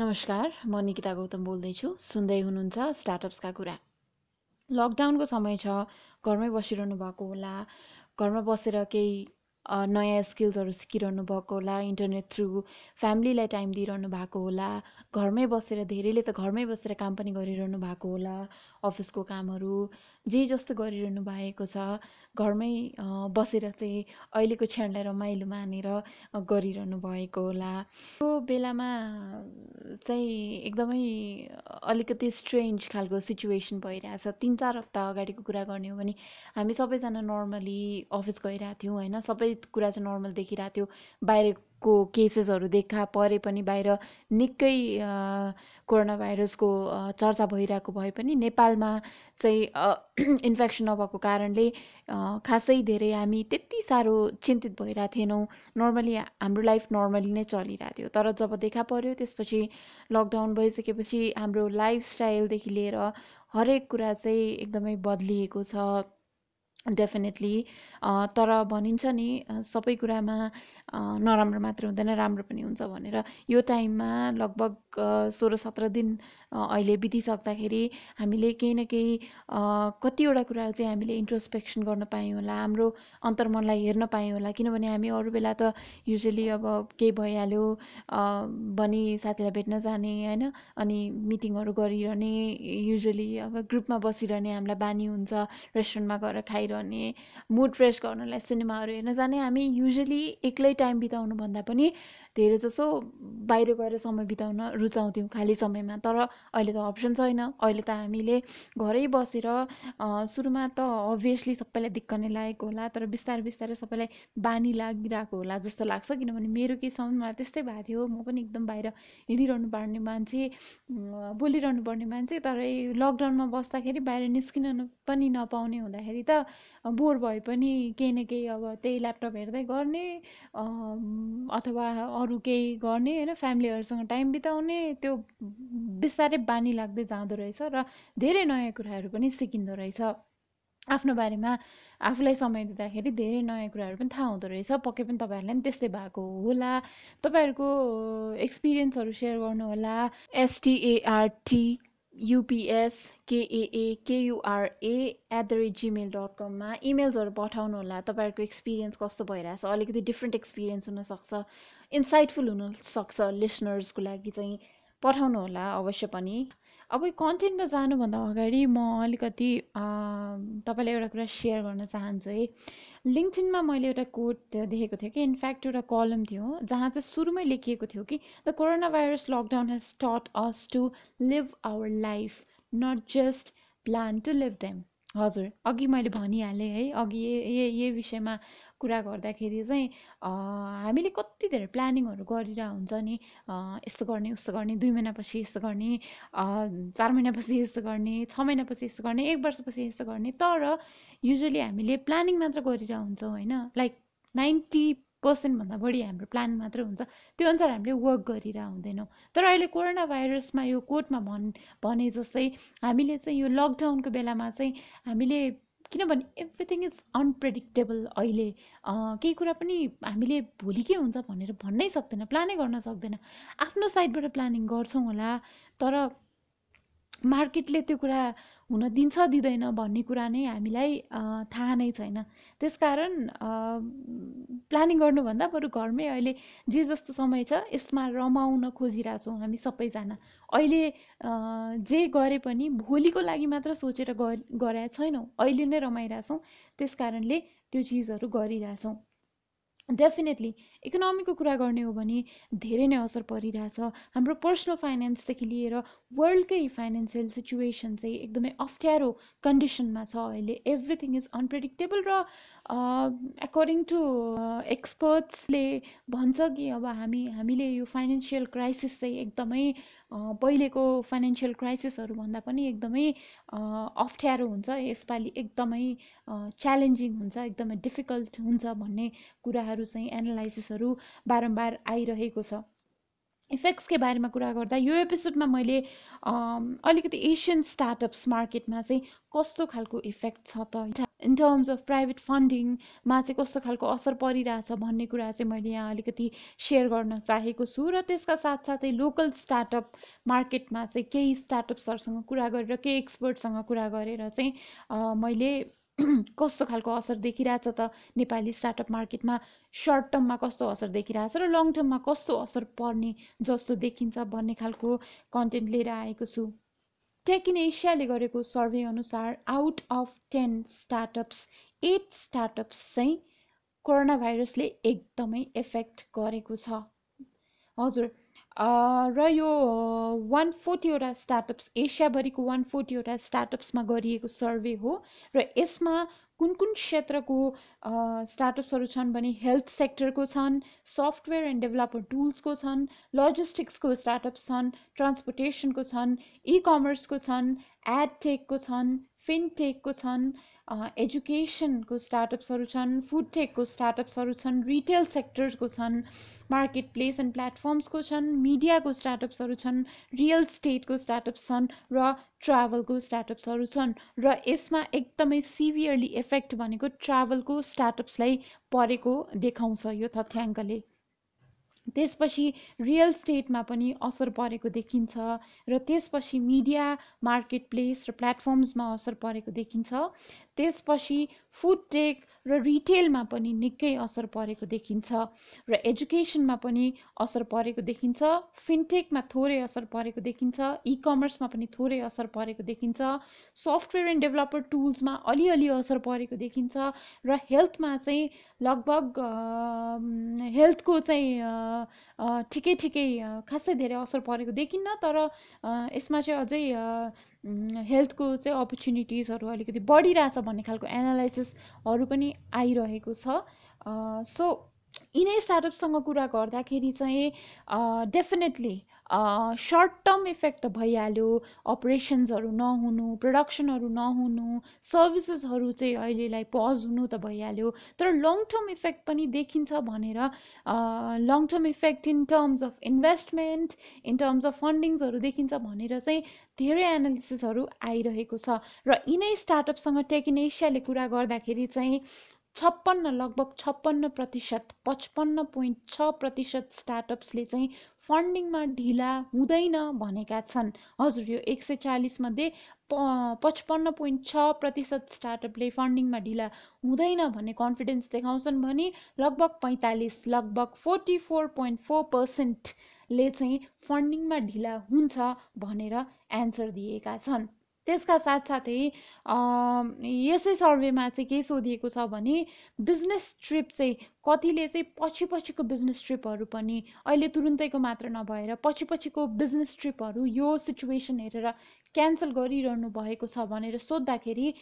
नमस्कार म निकिता गौतम बोल्दैछु। सुन्दै हुनुहुन्छ स्टार्टअप्सका कुरा। लकडाउनको समय छ घरमै बसिरहनु भएको होला। घरमा बसेर केही नयाँ स्किल्सहरू सिकिरहनु भएको होला इन्टरनेट थ्रु फ्यामिलीलाई टाइम दिइरहनु भएको होला घरमै बसेर धेरैले त घरमै बसेर काम पनि गरिरहनु भएको होला अफिसको कामहरू जे जस्तो गरिरहनु भएको छ घरमै बसेर चाहिँ अहिलेको क्षणलाई रमाइलो मानेर गरिरहनु भएको होला। त्यो बेलामा चाहिँ एकदमै अलिकति स्ट्रेन्ज खालको सिचुएसन भइरहेछ। तिन चार हप्ता अगाडिको कुरा गर्ने हो भने हामी सबैजना नर्मली अफिस गइरहेको थियौँ होइन? सबै कुरा चाहिँ नर्मल देखिरहेको थियो। बाहिरको केसेसहरू देखा परे पनि बाहिर निकै कोरोना भाइरसको चर्चा भइरहेको भए पनि नेपालमा चाहिँ इन्फेक्सन नभएको कारणले खासै धेरै हामी त्यति साह्रो चिन्तित भइरहेको थिएनौँ। नर्मली हाम्रो लाइफ नर्मली नै चलिरहेको थियो। तर जब देखा पर्यो त्यसपछि लकडाउन भइसकेपछि हाम्रो लाइफस्टाइलदेखि लिएर हरेक कुरा चाहिँ एकदमै बद्लिएको छ। डेफिनेटली तर भनिन्छ नि सबै कुरामा नराम्रो मात्र हुँदैन राम्रो पनि हुन्छ भनेर यो टाइममा लगभग सोह्र सत्र दिन अहिले बितिसक्दाखेरि हामीले केही न केही कतिवटा कुराहरू चाहिँ हामीले इन्ट्रोस्पेक्सन गर्न पायौँ होला हाम्रो अन्तर्मनलाई हेर्न पायौँ होला। किनभने हामी अरू बेला त युजली अब केही भइहाल्यो भने साथीलाई भेट्न जाने होइन? अनि मिटिङहरू गरिरहने युजली अब ग्रुपमा बसिरहने हामीलाई बानी हुन्छ रेस्टुरेन्टमा गएर खाइरहने मुड फ्रेस गर्नलाई सिनेमाहरू हेर्न जाने। हामी युजली एक्लै टाइम बिताउनु भन्दा पनि धेरै जसो बाहिर गएर समय बिताउन रुचाउँथ्यौँ खाली समयमा। तर अहिले त अप्सन छैन। अहिले त हामीले घरै बसेर सुरुमा त अभियसली सबैलाई दिक्क नै लागेको होला तर बिस्तारै बिस्तारै सबैलाई बानी लागिरहेको होला जस्तो लाग्छ। किनभने मेरो केही समयमा त्यस्तै भएको थियो। म पनि एकदम बाहिर हिँडिरहनु पर्ने मान्छे बोलिरहनु पर्ने मान्छे। तर लकडाउनमा बस्दाखेरि बाहिर निस्किन पनि नपाउने हुँदाखेरि त बोर भए पनि केही न केही अब त्यही ल्यापटप हेर्दै गर्ने अथवा अरू केही गर्ने होइन? फ्यामिलीहरूसँग टाइम बिताउने त्यो बिस्तारै बानी लाग्दै जाँदो रहेछ र धेरै नयाँ कुराहरू पनि सिकिँदो रहेछ। आफ्नो बारेमा आफूलाई समय दिँदाखेरि धेरै नयाँ कुराहरू पनि थाहा हुँदो रहेछ। पक्कै पनि तपाईँहरूलाई पनि त्यस्तै भएको होला। तपाईँहरूको एक्सपिरियन्सहरू सेयर गर्नुहोला। START UPS KAA KURA at the rate Gmail dot कममा इमेल्सहरू पठाउनु होला तपाईँहरूको एक्सपिरियन्स कस्तो भइरहेछ? अलिकति डिफ्रेन्ट एक्सपिरियन्स हुनसक्छ। इन्साइटफुल हुनसक्छ लिसनर्सको लागि चाहिँ। पठाउनु होला अवश्य पनि। अब कन्टेन्टमा जानुभन्दा अगाडि म अलिकति तपाईँलाई एउटा कुरा सेयर गर्न चाहन्छु है। लिङ्कडिनमा मैले एउटा कोट देखेको थिएँ कि इनफ्याक्ट एउटा कलम थियो जहाँ चाहिँ सुरुमै लेखिएको थियो कि the corona virus lockdown has taught us to live our life not just plan to live them. हजुर अघि मैले भनिहालेँ है अघि यही विषयमा कुरा गर्दाखेरि चाहिँ हामीले कति धेरै प्लानिङहरू गरेर हुन्छ नि यस्तो गर्ने उस्तो गर्ने दुई महिनापछि यस्तो गर्ने चार महिनापछि यस्तो गर्ने छ महिनापछि यस्तो गर्ने एक वर्षपछि यस्तो गर्ने तर युजली हामीले प्लानिङ मात्र गरेर हुन्छौँ होइन? लाइक नाइन्टी पर्सेन्टभन्दा बढी हाम्रो प्लान मात्र हुन्छ। त्यो अनुसार हामीले वर्क गरेर हुँदैनौँ। तर अहिले कोरोना भाइरसमा यो कोर्टमा भन् भने जस्तै हामीले चाहिँ यो लकडाउनको बेलामा चाहिँ हामीले किनभने एभ्रिथिङ इज अनप्रेडिक्टेबल अहिले। केही कुरा पनि हामीले भोलि के हुन्छ भनेर भन्नै सक्दैन प्लानै गर्न सक्दैन। आफ्नो साइडबाट प्लानिङ गर्छौँ होला तर मार्केटले त्यो कुरा हुन दिन्छ दिँदैन भन्ने कुरा नै हामीलाई थाहा नै छैन। त्यसकारण प्लानिङ गर्नुभन्दा बरु घरमै अहिले जे जस्तो समय छ यसमा रमाउन खोजिरहेछौँ हामी सबैजना। अहिले जे गरे पनि भोलिको लागि मात्र सोचेर गरेका छैनौँ। अहिले नै रमाइरहेछौँ। त्यस कारणले त्यो चिजहरू गरिरहेछौँ। डेफिनेटली इकोनोमीको कुरा गर्ने हो भने धेरै नै असर परिरहेछ। हाम्रो पर्सनल फाइनेन्सदेखि लिएर वर्ल्डकै फाइनेन्सियल सिचुएसन चाहिँ एकदमै अप्ठ्यारो कन्डिसनमा छ अहिले। एभ्रिथिङ इज अनप्रेडिक्टेबल र एकर्डिङ टु एक्सपर्ट्सले भन्छ कि अब हामी हामीले यो फाइनेन्सियल क्राइसिस चाहिँ एकदमै पहिलेको फाइनेन्सियल क्राइसिसहरू भन्दा पनि एकदमै अप्ठ्यारो हुन्छ। यसपालि एकदमै च्यालेन्जिङ हुन्छ एकदमै डिफिकल्ट हुन्छ भन्ने कुराहरू चाहिँ एनालाइसिसहरू बारम्बार आइरहेको छ। इफेक्ट्सकै बारेमा कुरा गर्दा यो एपिसोडमा मैले अलिकति एसियन स्टार्टअप्स मार्केटमा चाहिँ कस्तो खालको इफेक्ट छ त? इन टर्म्स अफ प्राइभेट फन्डिङमा चाहिँ कस्तो खालको असर परिरहेछ भन्ने कुरा चाहिँ मैले यहाँ अलिकति सेयर गर्न चाहेको छु र त्यसका साथसाथै लोकल स्टार्टअप मार्केटमा चाहिँ केही स्टार्टअप्सहरूसँग कुरा गरेर केही एक्सपर्टसँग कुरा गरेर चाहिँ मैले कस्तो खालको असर देखिरहेछ त नेपाली स्टार्टअप मार्केटमा सर्ट टर्ममा कस्तो असर देखिरहेछ र लङ टर्ममा कस्तो असर पर्ने जस्तो देखिन्छ भन्ने खालको कन्टेन्ट लिएर आएको छु। टेक इन एसियाले गरेको सर्वे अनुसार out of ten startups eight startups चाहिँ कोरोना भाइरसले एकदमै इफेक्ट गरेको छ। हजुर र यो वान फोर्टीवटा स्टार्टअप्स एसियाभरिको वान फोर्टीवटा स्टार्टअप्समा गरिएको सर्वे हो र यसमा कुन कुन क्षेत्रको स्टार्टअप्सहरू छन् भने हेल्थ सेक्टरको छन् सफ्टवेयर एन्ड डेभलपर टुल्सको छन् लजिस्टिक्सको स्टार्टअप्स छन् ट्रान्सपोर्टेसनको छन् इ कमर्सको छन् एडटेकको छन् फिनटेकको छन् एजुकेसनको स्टार्टअप्सहरू छन् फुड टेकको स्टार्टअप्सहरू छन् रिटेल सेक्टर्सको छन् मार्केट प्लेस एन्ड प्लेटफर्म्सको छन् मिडियाको स्टार्टअप्सहरू छन् रियल स्टेटको स्टार्टअप्स छन् र ट्राभलको स्टार्टअप्सहरू छन् र यसमा एकदमै सिभियरली इफेक्ट भनेको ट्राभलको स्टार्टअप्सलाई परेको देखाउँछ यो तथ्याङ्कले। त्यसपछि रियल स्टेटमा पनि असर परेको देखिन्छ र त्यसपछि मिडिया मार्केट प्लेस र प्लेटफर्म्समा असर परेको देखिन्छ। त्यसपछि फुड टेक र रिटेलमा पनि निकै असर परेको देखिन्छ र एजुकेसनमा पनि असर परेको देखिन्छ फिनटेकमा थोरै असर परेको देखिन्छ इ कमर्समा पनि थोरै असर परेको देखिन्छ सफ्टवेयर एन्ड डेभलपर टुल्समा अलिअलि असर परेको देखिन्छ र हेल्थमा चाहिँ लगभग हेल्थको चाहिँ ठिकै ठिकै खासै धेरै असर परेको देखिन्न तर यसमा चाहिँ अझै हेल्थको चाहिँ अपर्च्युनिटिजहरू अलिकति बढिरहेछ भन्ने खालको एनालाइसिसहरू पनि आइरहेको छ। सो यिनै स्टार्टअपसँग कुरा गर्दाखेरि चाहिँ डेफिनेटली सर्ट टर्म इफेक्ट त भइहाल्यो अपरेसन्सहरू नहुनु प्रडक्सनहरू नहुनु सर्भिसेसहरू चाहिँ अहिलेलाई पज हुनु त भइहाल्यो। तर लङ टर्म इफेक्ट पनि देखिन्छ भनेर long term effect in terms of investment in terms of फन्डिङ्सहरू देखिन्छ भनेर चाहिँ धेरै एनालिसिसहरू आइरहेको छ। र यिनै स्टार्टअपसँग टेक इन एसियाले कुरा गर्दाखेरि चाहिँ छप्पन्न लगभग छप्पन्न प्रतिशत पचपन्न पोइन्ट छ प्रतिशत स्टार्टअप्सले चाहिँ फन्डिङमा ढिला हुँदैन भनेका छन्। हजुर यो एक सय चालिसमध्ये प पचपन्न पोइन्ट छ प्रतिशत स्टार्टअपले फन्डिङमा ढिला हुँदैन भन्ने कन्फिडेन्स देखाउँछन् भने लगभग पैँतालिस लगभग फोर्टी फोर पोइन्ट फोर पर्सेन्टले चाहिँ फन्डिङमा ढिला हुन्छ भनेर एन्सर दिएका छन्। त्यसका साथसाथै यसै सर्वेमा चाहिँ के सोधिएको छ भने बिजनेस ट्रिप चाहिँ कतिले चाहिँ पछि पछिको बिजनेस ट्रिपहरू पनि अहिले तुरुन्तैको मात्र नभएर पछि पछिको बिजनेस ट्रिपहरू यो सिचुएसन हेरेर क्यान्सल गरिरहनु भएको छ भनेर सोद्धाखेरि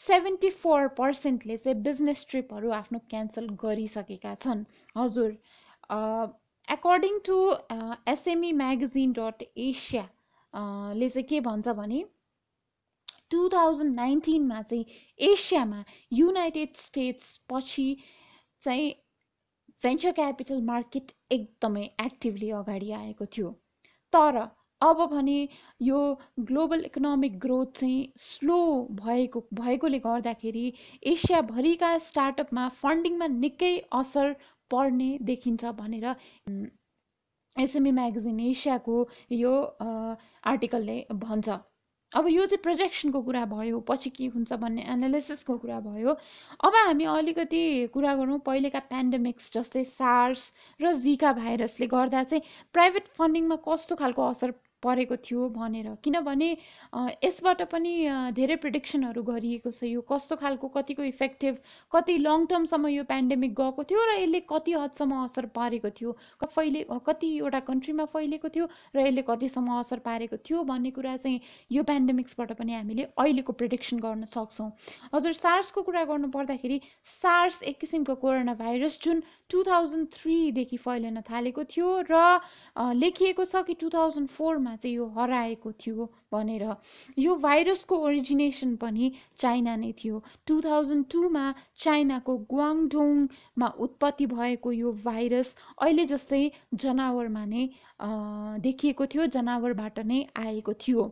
सेभेन्टी फोर पर्सेन्टले चाहिँ बिजनेस ट्रिपहरू आफ्नो क्यान्सल गरिसकेका छन्। हजुर according to SME magazine dot Asia ले चाहिँ के भन्छ भने टु थाउजन्ड नाइन्टिनमा चाहिँ एसियामा युनाइटेड स्टेट्स पछि चाहिँ भेन्चर क्यापिटल मार्केट एकदमै एक्टिभली अगाडि आएको थियो। तर अब भने यो ग्लोबल इकोनोमिक ग्रोथ चाहिँ स्लो भएको भएकोले गर्दाखेरि एसियाभरिका स्टार्टअपमा फन्डिङमा निकै असर पर्ने देखिन्छ भनेर एसएमई म्यागजिन एसियाको यो आर्टिकलले भन्छ। अब यो चाहिँ प्रोजेक्सनको कुरा भयो पछि के हुन्छ भन्ने एनालिसिसको कुरा भयो। अब हामी अलिकति कुरा गरौँ पहिलेका पेन्डेमिक्स जस्तै सार्स र जिका भाइरसले गर्दा चाहिँ प्राइभेट फन्डिङमा कस्तो खालको असर परेको थियो भनेर। किनभने यसबाट पनि धेरै प्रिडिक्सनहरू गरिएको छ यो कस्तो खालको कतिको इफेक्टिभ कति लङ टर्मसम्म यो पेन्डेमिक गएको थियो र यसले कति हदसम्म असर पारेको थियो फैले कतिवटा कन्ट्रीमा फैलेको थियो र यसले कतिसम्म असर पारेको थियो भन्ने कुरा चाहिँ यो पेन्डेमिक्सबाट पनि हामीले अहिलेको प्रिडिक्सन गर्न सक्छौँ। हजुर सार्सको कुरा गर्नु पर्दाखेरि सार्स एक किसिमको कोरोना भाइरस जुन टु थाउजन्ड थ्रीदेखि फैलिन थालेको थियो र लेखिएको छ कि टु थाउजन्ड फोरमा फोरमा चाहिँ यो हराएको थियो भनेर। यो भाइरसको ओरिजिनेसन पनि चाइना नै थियो। टु थाउजन्ड टूमा चाइनाको ग्वाङडोङमा उत्पत्ति भएको यो भाइरस अहिले जस्तै जनावरमा नै देखिएको थियो जनावरबाट नै आएको थियो।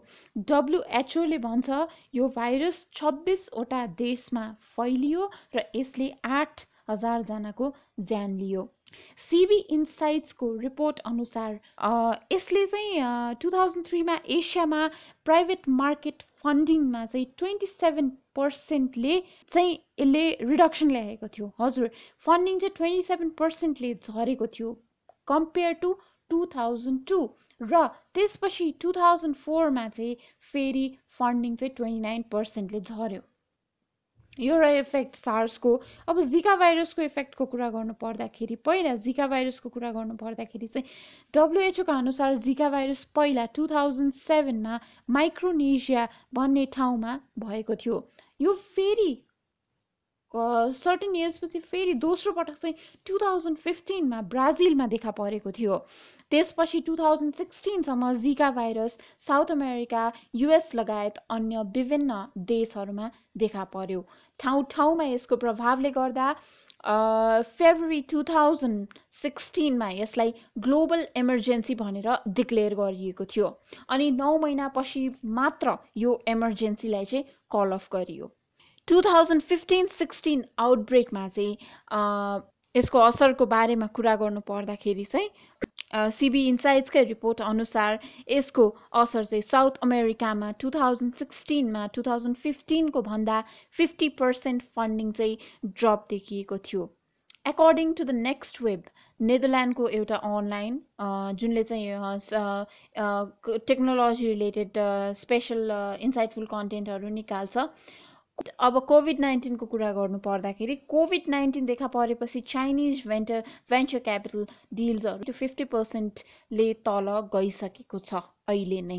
डब्लुएचओले भन्छ यो भाइरस छब्बिसवटा देशमा फैलियो र यसले आठ हजारजनाको ज्यान लियो। सिबी इन्साइट्सको रिपोर्ट अनुसार यसले चाहिँ टु थाउजन्ड थ्रीमा एसियामा प्राइभेट मार्केट फन्डिङमा चाहिँ ट्वेन्टी सेभेन पर्सेन्टले चाहिँ यसले रिडक्सन ल्याएको थियो। हजुर फन्डिङ चाहिँ ट्वेन्टी सेभेन पर्सेन्टले झरेको थियो compare to two thousand two र त्यसपछि टु थाउजन्ड फोरमा चाहिँ फेरि फन्डिङ चाहिँ ट्वेन्टी नाइन पर्सेन्टले झऱ्यो। यो र इफेक्ट सार्सको अब जिका भाइरसको इफेक्टको कुरा गर्नु पर्दाखेरि पहिला जिका भाइरसको कुरा गर्नु पर्दाखेरि चाहिँ डब्लुएचओका अनुसार जिका भाइरस पहिला टु थाउजन्ड सेभेनमा माइक्रोनेसिया भन्ने ठाउँमा भएको थियो। यो फेरि सर्टिन इयर्सपछि फेरि दोस्रो पटक चाहिँ टु थाउजन्ड फिफ्टिनमा ब्राजिलमा देखा परेको थियो। त्यसपछि टु थाउजन्ड सिक्सटिनसम्म जिका भाइरस साउथ अमेरिका युएस लगायत अन्य विभिन्न देशहरूमा देखा पर्यो। ठाउँ ठाउँमा यसको प्रभावले गर्दा फेब्रुअरी टु थाउजन्ड सिक्सटिनमा यसलाई ग्लोबल इमर्जेन्सी भनेर डिक्लेयर गरिएको थियो। अनि नौ महिनापछि मात्र यो इमर्जेन्सीलाई चाहिँ कल अफ गरियो। टु थाउजन्ड फिफ्टिन सिक्सटिन आउटब्रेकमा चाहिँ यसको असरको बारेमा कुरा गर्नु पर्दाखेरि चाहिँ सिबी इन्साइट्सकै रिपोर्ट अनुसार यसको असर चाहिँ साउथ अमेरिकामा टु थाउजन्ड सिक्सटिनमा टु थाउजन्ड फिफ्टिनको भन्दा फिफ्टी पर्सेन्ट फन्डिङ चाहिँ ड्रप देखिएको थियो। According to the Next Web नेदरल्यान्डको एउटा अनलाइन जुनले चाहिँ टेक्नोलोजी रिलेटेड स्पेसल इन्साइटफुल कन्टेन्टहरू निकाल्छ अब कोभिड नाइन्टिनको कुरा गर्नु पर्दाखेरि कोभिड नाइन्टिन देखा परेपछि चाइनिज भेन्टर भेन्चर क्यापिटल डिल्सहरू त्यो फिफ्टी पर्सेन्टले तल गइसकेको छ अहिले नै।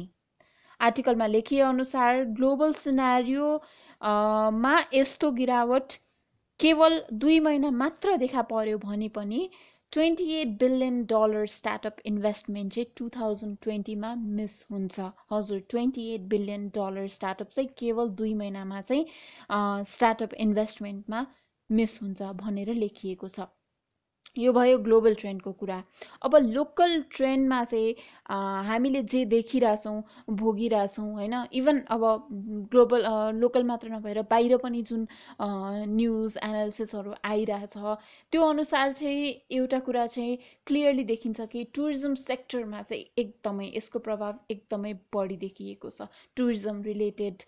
आर्टिकलमा लेखिए अनुसार ग्लोबल सिनारियो मा यस्तो गिरावट केवल दुई महिना मात्र देखा पर्यो भने पनि twenty eight billion dollar startup investment चाहिँ टु थाउजन्ड ट्वेन्टीमा मिस हुन्छ। हजुर twenty eight billion dollar startup चाहिँ केवल दुई महिनामा चाहिँ स्टार्टअप इन्भेस्टमेन्टमा मिस हुन्छ भनेर लेखिएको छ। यो भयो ग्लोबल ट्रेन्डको कुरा। अब लोकल ट्रेन्डमा चाहिँ हामीले जे देखिरहेछौँ भोगिरहेछौँ होइन? इभन अब ग्लोबल लोकल मात्र नभएर बाहिर पनि जुन न्युज एनालिसिसहरू आइरहेछ त्यो अनुसार चाहिँ एउटा कुरा चाहिँ क्लियरली देखिन्छ कि टुरिज्म सेक्टरमा चाहिँ एकदमै यसको प्रभाव एकदमै बढी देखिएको छ। टुरिज्म रिलेटेड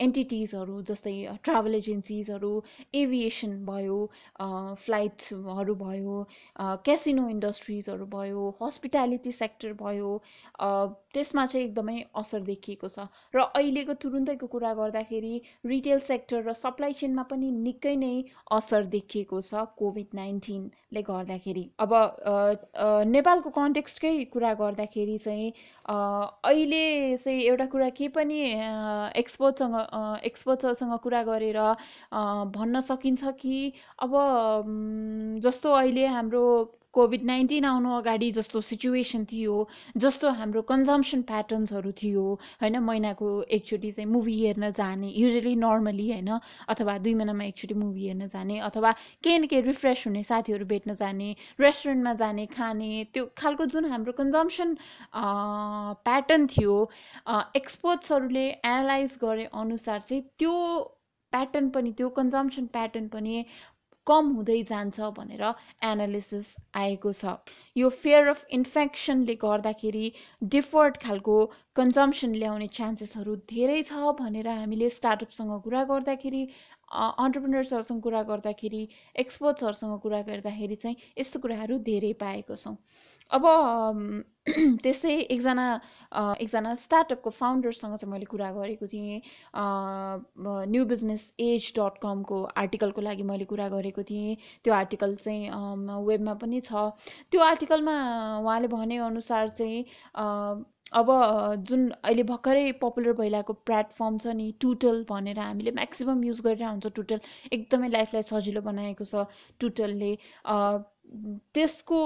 एन्टिटिजहरू जस्तै ट्राभल एजेन्सिजहरू एभिएसन भयो फ्लाइट्सहरू भयो क्यासिनो इन्डस्ट्रिजहरू भयो हस्पिटालिटी सेक्टर भयो त्यसमा चाहिँ एकदमै असर देखिएको छ। र अहिलेको तुरुन्तैको कुरा गर्दाखेरि रिटेल सेक्टर र सप्लाई चेनमा पनि निकै नै असर देखिएको छ कोभिड नाइन्टिनले गर्दाखेरि। अब नेपालको कन्टेक्स्टकै कुरा गर्दाखेरि चाहिँ अहिले चाहिँ एउटा कुरा के पनि एक्सपर्टसँग एक्सपर्टहरूसँग कुरा गरेर भन्न सकिन्छ कि अब जस्तो अहिले हाम्रो कोभिड नाइन्टिन आउनु अगाडि जस्तो सिचुएसन थियो जस्तो हाम्रो कन्जम्सन प्याटर्न्सहरू थियो होइन महिनाको एकचोटि चाहिँ मुभी हेर्न जाने युजली नर्मली होइन अथवा दुई महिनामा एकचोटि मुभी हेर्न जाने अथवा केही न केही रिफ्रेस हुने साथीहरू भेट्न जाने रेस्टुरेन्टमा जाने खाने त्यो खालको जुन हाम्रो कन्जम्सन प्याटर्न थियो एक्सपर्ट्सहरूले एनालाइज गरे अनुसार चाहिँ त्यो प्याटर्न पनि त्यो कन्जम्सन प्याटर्न पनि कम हुँदै जान्छ भनेर एनालिसिस आएको छ। यो फियर अफ इन्फेक्सनले गर्दाखेरि डिफर्ड खालको कन्जम्सन ल्याउने चान्सेसहरू धेरै छ भनेर हामीले स्टार्टअपसँग कुरा गर्दाखेरि अन्टरप्रिनर्सहरूसँग कुरा गर्दाखेरि एक्सपर्ट्सहरूसँग कुरा गर्दाखेरि चाहिँ यस्तो कुराहरू धेरै पाएको छौँ। अब त्यसै एकजना एकजना स्टार्टअपको फाउन्डरसँग चाहिँ मैले कुरा गरेको थिएँ। न्यु बिजनेस एज डट कमको आर्टिकलको लागि मैले कुरा गरेको थिएँ। त्यो आर्टिकल चाहिँ वेबमा पनि छ। त्यो आर्टिकलमा उहाँले भनेअनुसार चाहिँ अब जुन अहिले भर्खरै पपुलर भइरहेको प्लेटफर्म छ नि टुटल भनेर हामीले म्याक्सिमम् युज गरेर हुन्छ टुटल एकदमै लाइफलाई सजिलो बनाएको छ टुटलले त्यसको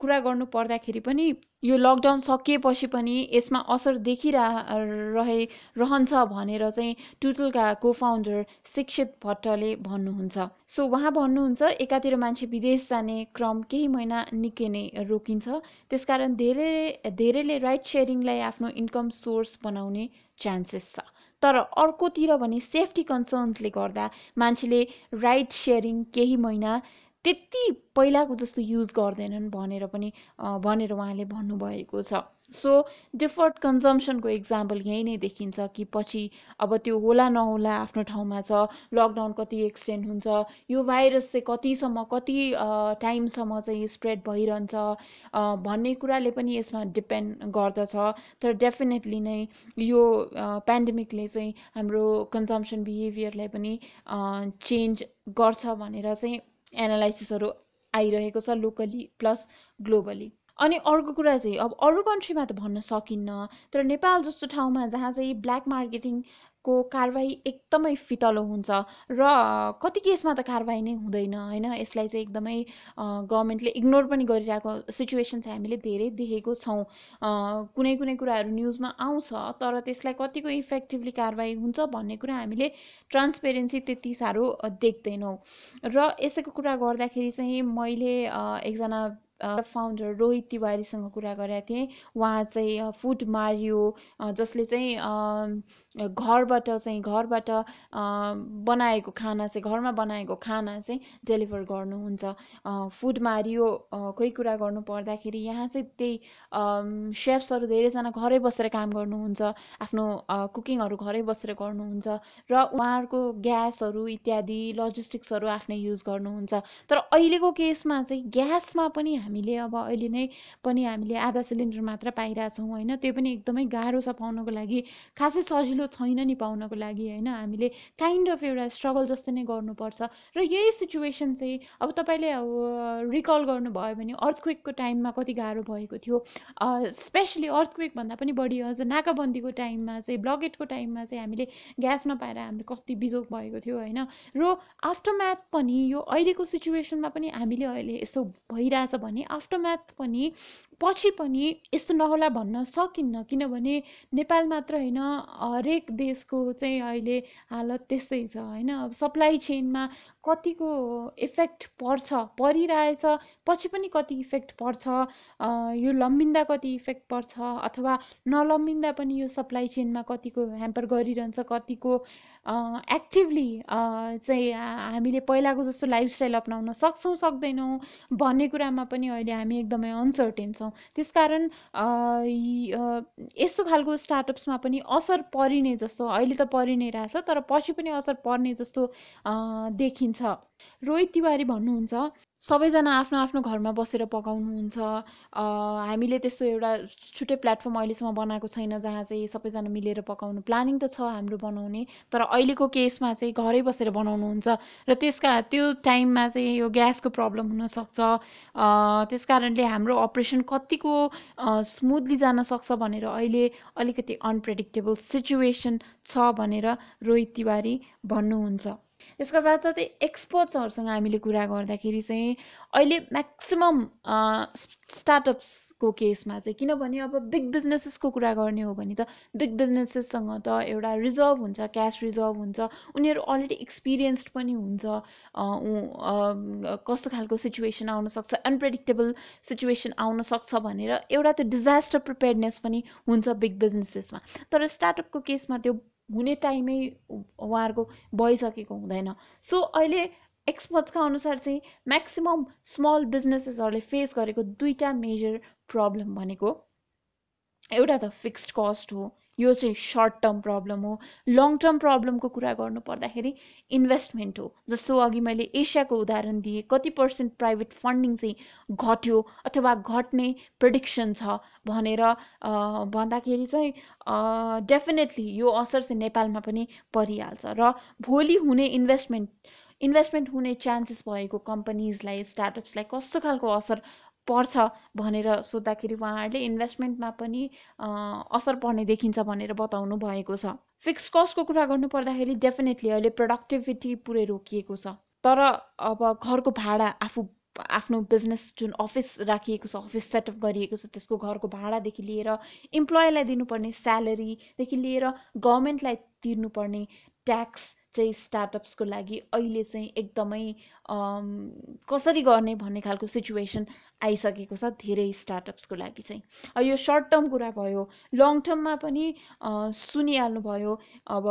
कुरा गर्नु पर्दाखेरि पनि यो लकडाउन सकिएपछि पनि यसमा असर देखिरह रहे रहन्छ भनेर चाहिँ टुटुलका को फाउन्डर शिक्षित भट्टले भन्नुहुन्छ। सो उहाँ भन्नुहुन्छ एकातिर मान्छे विदेश जाने क्रम केही महिना निकै नै रोकिन्छ। त्यसकारण धेरै धेरैले राइड सेयरिङलाई आफ्नो इन्कम सोर्स बनाउने चान्सेस छ। तर अर्कोतिर भने सेफ्टी कन्सर्न्सले गर्दा मान्छेले राइड सेयरिङ केही महिना त्यति पहिलाको जस्तो युज गर्दैनन् भनेर पनि भनेर उहाँले भन्नुभएको छ। सो डिफर्ड कन्जम्सनको इक्जाम्पल यहीँ नै देखिन्छ कि पछि अब त्यो होला नहोला आफ्नो ठाउँमा छ लकडाउन कति एक्सटेन्ड हुन्छ यो भाइरस चाहिँ कतिसम्म कति टाइमसम्म चाहिँ स्प्रेड भइरहन्छ भन्ने कुराले पनि यसमा डिपेन्ड गर्दछ। तर डेफिनेटली नै यो पेन्डेमिकले चाहिँ हाम्रो कन्जम्सन बिहेभियरलाई पनि चेन्ज गर्छ भनेर चाहिँ एनालाइसिसहरू आइरहेको छ लोकली प्लस ग्लोबली अनि अर्को कुरा चाहिँ अब अरू कन्ट्रीमा त भन्न सकिन्न तर नेपाल जस्तो ठाउँमा जहाँ चाहिँ ब्ल्याक मार्केटिङको कारवाही एकदमै फितलो हुन्छ र कति केसमा त कारवाही नै हुँदैन होइन? यसलाई चाहिँ एकदमै गभर्मेन्टले इग्नोर पनि गरिरहेको सिचुएसन चाहिँ हामीले धेरै देखेको छौँ। कुनै कुनै कुराहरू न्युजमा आउँछ तर त्यसलाई कतिको इफेक्टिभली कारवाही हुन्छ भन्ने कुरा हामीले ट्रान्सपेरेन्सी त्यति साह्रो देख्दैनौँ। र यसैको कुरा गर्दाखेरि चाहिँ मैले एकजना फाउन्डर रोहित तिवारीसँग कुरा गरेका थिएँ। उहाँ चाहिँ फुड मारियो जसले चाहिँ घरबाट चाहिँ घरबाट बनाएको खाना चाहिँ घरमा बनाएको खाना चाहिँ डेलिभर गर्नुहुन्छ। फुड मारियो कोही कुरा गर्नु पर्दाखेरि यहाँ चाहिँ त्यही सेफ्सहरू धेरैजना घरै बसेर काम गर्नुहुन्छ आफ्नो कुकिङहरू घरै बसेर गर्नुहुन्छ र उहाँहरूको ग्यासहरू इत्यादि लजिस्टिक्सहरू आफ्नै युज गर्नुहुन्छ। तर अहिलेको केसमा चाहिँ ग्यासमा पनि हामीले अब अहिले नै पनि हामीले आधा सिलिन्डर मात्र पाइरहेछौँ होइन? त्यो पनि एकदमै गाह्रो छ पाउनको लागि। खासै सजिलो छैन नि पाउनको लागि होइन? हामीले काइन्ड अफ एउटा स्ट्रगल जस्तो नै गर्नुपर्छ। र यही सिचुएसन चाहिँ अब तपाईँले अब रिकल गर्नुभयो भने अर्थक्वेकको टाइममा कति गाह्रो भएको थियो। स्पेसली अर्थक्वेकभन्दा पनि बढी अझ नाकाबन्दीको टाइममा चाहिँ ब्लकेटको टाइममा चाहिँ हामीले ग्यास नपाएर हाम्रो कति बिजोग भएको थियो होइन? र आफ्टर म्याथ पनि यो अहिलेको सिचुएसनमा पनि हामीले अहिले यस्तो भइरहेछ भने आफ्टर म्याथ पनि पछि पनि यस्तो नहोला भन्न सकिन्न किनभने नेपाल मात्र होइन हरेक देशको चाहिँ अहिले हालत त्यस्तै छ होइन? अब सप्लाई चेनमा कतिको इफेक्ट पर्छ परिरहेछ पछि पनि कति इफेक्ट पर्छ? यो लम्बिँदा कति इफेक्ट पर्छ? अथवा नलम्बिँदा पनि यो सप्लाई चेनमा कतिको ह्याम्पर गरिरहन्छ कतिको एक्टिभली चाहिँ हामीले पहिलाको जस्तो लाइफस्टाइल अप्नाउन सक्छौँ सक्दैनौँ भन्ने कुरामा पनि अहिले हामी एकदमै अनसर्टेन छौँ। त्यसकारण यस्तो खालको स्टार्टअप्समा पनि असर परिने जस्तो अहिले त परि नै रहेछ तर पछि पनि असर पर्ने जस्तो देखिन्छ। रोहित तिवारी भन्नुहुन्छ सबैजना आफ्नो आफ्नो घरमा बसेर पकाउनुहुन्छ। हामीले त्यस्तो एउटा छुट्टै प्लेटफर्म अहिलेसम्म बनाएको छैन जहाँ चाहिँ सबैजना मिलेर पकाउनु। प्लानिङ त छ हाम्रो बनाउने तर अहिलेको केसमा चाहिँ घरै बसेर बनाउनुहुन्छ। र त्यसका त्यो टाइममा चाहिँ यो ग्यासको प्रब्लम हुनसक्छ। त्यस कारणले हाम्रो अपरेसन कतिको स्मुथली जान सक्छ भनेर अहिले अलिकति अनप्रेडिक्टेबल सिचुएसन छ भनेर रोहित तिवारी भन्नुहुन्छ। यसका साथसाथै एक्सपर्ट्सहरूसँग हामीले कुरा गर्दाखेरि चाहिँ अहिले म्याक्सिमम् स्टार्टअप्सको केसमा चाहिँ किनभने अब बिग बिजनेसेसको कुरा गर्ने हो भने त बिग बिजनेसेससँग त एउटा रिजर्भ हुन्छ क्यास रिजर्भ हुन्छ उनीहरू अलरेडी एक्सपिरियन्स्ड पनि हुन्छ कस्तो खालको सिचुएसन आउनसक्छ अनप्रेडिक्टेबल सिचुएसन आउनसक्छ भनेर एउटा त्यो डिजास्टर प्रिपेयर्डनेस पनि हुन्छ बिग बिजनेसेसमा तर स्टार्टअपको केसमा त्यो हुने टाइमै उहाँहरूको भइसकेको हुँदैन। सो अहिले एक्सपर्ट्सका अनुसार चाहिँ म्याक्सिमम् स्मल बिजनेसेसहरूले फेस गरेको दुईवटा मेजर प्रब्लम भनेको एउटा त फिक्स्ड कस्ट हो यो चाहिँ सर्ट टर्म प्रब्लम हो। लङ टर्म प्रब्लमको कुरा गर्नु पर्दाखेरि इन्भेस्टमेन्ट हो। जस्तो अघि मैले एसियाको उदाहरण दिएँ कति पर्सेन्ट प्राइभेट फन्डिङ चाहिँ घट्यो अथवा घट्ने प्रिडिक्सन छ भनेर भन्दाखेरि चाहिँ डेफिनेटली यो असर चाहिँ नेपालमा पनि परिहाल्छ र भोलि हुने इन्भेस्टमेन्ट इन्भेस्टमेन्ट हुने चान्सेस भएको कम्पनीजलाई स्टार्टअप्सलाई कस्तो खालको असर पर्छ भनेर सोद्धाखेरि उहाँहरूले इन्भेस्टमेन्टमा पनि असर पर्ने देखिन्छ भनेर बताउनु भएको छ। फिक्स कस्टको कुरा गर्नु पर्दाखेरि डेफिनेटली अहिले प्रोडक्टिभिटी पुरै रोकिएको छ। तर अब घरको भाडा आफू आफ्नो बिजनेस जुन अफिस राखिएको छ अफिस सेटअप गरिएको छ त्यसको घरको भाडादेखि लिएर इम्प्लोइलाई दिनुपर्ने स्यालेरीदेखि लिएर गभर्मेन्टलाई तिर्नुपर्ने ट्याक्स चाहिँ स्टार्टअप्सको लागि अहिले चाहिँ एकदमै कसरी गर्ने भन्ने खालको सिचुएसन आइसकेको छ धेरै स्टार्टअप्सको लागि चाहिँ। यो सर्ट टर्म कुरा भयो लङ टर्ममा पनि सुनिहाल्नु भयो अब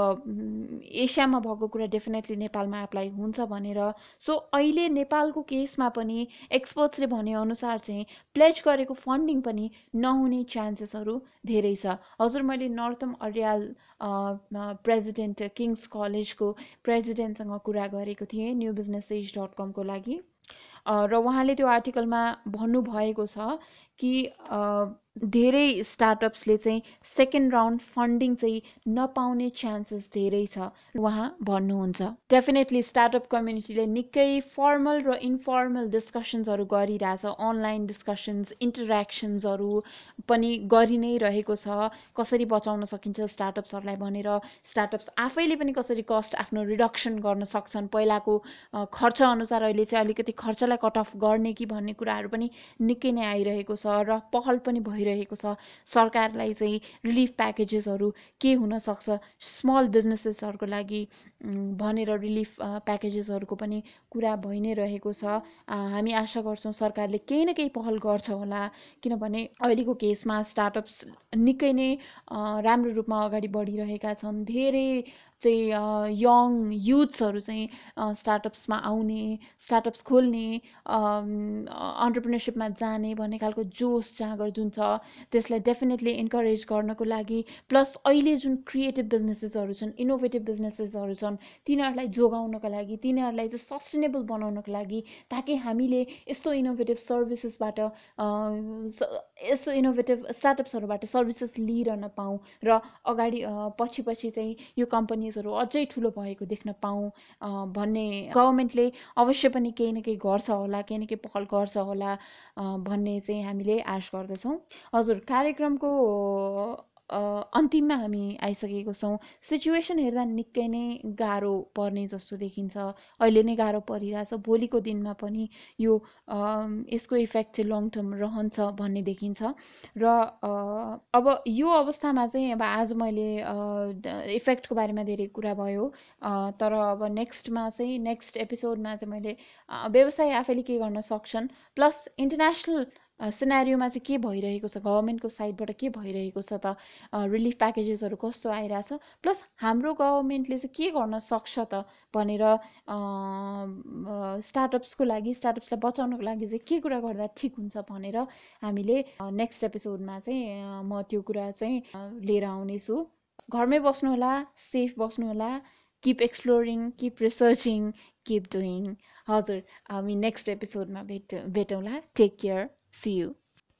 एसियामा भएको कुरा डेफिनेटली नेपालमा एप्लाई हुन्छ भनेर। सो अहिले नेपालको केसमा पनि एक्सपर्ट्सले भनेअनुसार चाहिँ प्लेज गरेको फन्डिङ पनि नहुने चान्सेसहरू धेरै छ। हजुर मैले नर्तम अर्याल प्रेजिडेन्ट किङ्स कलेजको प्रेजिडेन्टसँग कुरा गरेको थिएँ न्यू बिजनेस एज डट कमको लागि। र उहाँले त्यो आर्टिकलमा भन्नुभएको छ कि धेरै स्टार्टअप्सले चाहिँ सेकेन्ड राउन्ड फन्डिङ चाहिँ नपाउने चान्सेस धेरै छ। उहाँ भन्नुहुन्छ डेफिनेटली स्टार्टअप कम्युनिटीले निकै फर्मल र इन्फर्मल डिस्कसन्सहरू गरिरहेछ। अनलाइन डिस्कसन्स इन्टरेक्सन्सहरू पनि गरि नै रहेको छ। कसरी बचाउन सकिन्छ स्टार्टअप्सहरूलाई भनेर? स्टार्टअप्स आफैले पनि कसरी कस्ट आफ्नो रिडक्सन गर्न सक्छन्? पहिलाको खर्च अनुसार अहिले चाहिँ अलिकति खर्चलाई कट अफ गर्ने कि भन्ने कुराहरू पनि निकै नै आइरहेको छ र पहल पनि भइरहेको भइरहेको छ। सरकारलाई चाहिँ रिलिफ प्याकेजेसहरू के हुनसक्छ? स्मल बिजनेसेसहरूको लागि भनेर रिलिफ प्याकेजेसहरूको पनि कुरा भइ नै रहेको छ। हामी आशा गर्छौँ सरकारले केही न केही पहल गर्छ होला। किनभने अहिलेको केसमा स्टार्टअप्स निकै नै राम्रो रूपमा अगाडि बढिरहेका छन्। धेरै चाहिँ यङ युथ्सहरू चाहिँ स्टार्टअप्समा आउने स्टार्टअप्स खोल्ने अन्टरप्रिनरसिपमा जाने भन्ने खालको जोस जाँगर जुन छ त्यसलाई डेफिनेटली इन्करेज गर्नको लागि प्लस अहिले जुन क्रिएटिभ बिजनेसेसहरू छन् इनोभेटिभ बिजनेसेसहरू छन् तिनीहरूलाई जोगाउनको लागि तिनीहरूलाई चाहिँ सस्टेनेबल बनाउनको लागि ताकि हामीले यस्तो इनोभेटिभ सर्भिसेसबाट यस्तो इनोभेटिभ स्टार्टअप्सहरूबाट सर्भिसेस लिइरहन पाऊँ र अगाडि पछि पछि चाहिँ यो कम्पनीजहरू अझै ठुलो भएको देख्न पाऊँ भन्ने गभर्मेन्टले अवश्य पनि केही न केही गर्छ होला केही न केही पहल गर्छ होला भन्ने चाहिँ हामीले आश गर्दछौँ। हजुर कार्यक्रमको अन्तिममा हामी आइसकेको छौँ। सिचुएसन हेर्दा निकै नै गाह्रो पर्ने जस्तो देखिन्छ। अहिले नै गाह्रो परिरहेछ। भोलिको दिनमा पनि यो यसको इफेक्ट चाहिँ लङ टर्म रहन्छ भन्ने देखिन्छ। र अब यो अवस्थामा चाहिँ अब आज मैले इफेक्टको बारेमा धेरै कुरा भयो। तर अब नेक्स्टमा चाहिँ नेक्स्ट एपिसोडमा चाहिँ मैले व्यवसाय आफैले के गर्न सक्छन्? प्लस इन्टरनेसनल सिनेरियोमा चाहिँ के भइरहेको छ? गभर्मेन्टको साइडबाट के भइरहेको छ त? रिलिफ प्याकेजेसहरू कस्तो आइरहेछ? प्लस हाम्रो गभर्मेन्टले चाहिँ के गर्न सक्छ त भनेर स्टार्टअप्सको लागि स्टार्टअप्सलाई बचाउनको लागि चाहिँ के कुरा गर्दा ठिक हुन्छ भनेर हामीले नेक्स्ट एपिसोडमा चाहिँ म त्यो कुरा चाहिँ लिएर आउनेछु। घरमै बस्नुहोला safe बस्नुहोला keep exploring keep researching keep doing हजुर हामी नेक्स्ट एपिसोडमा भेट भेटौँला। Take care see you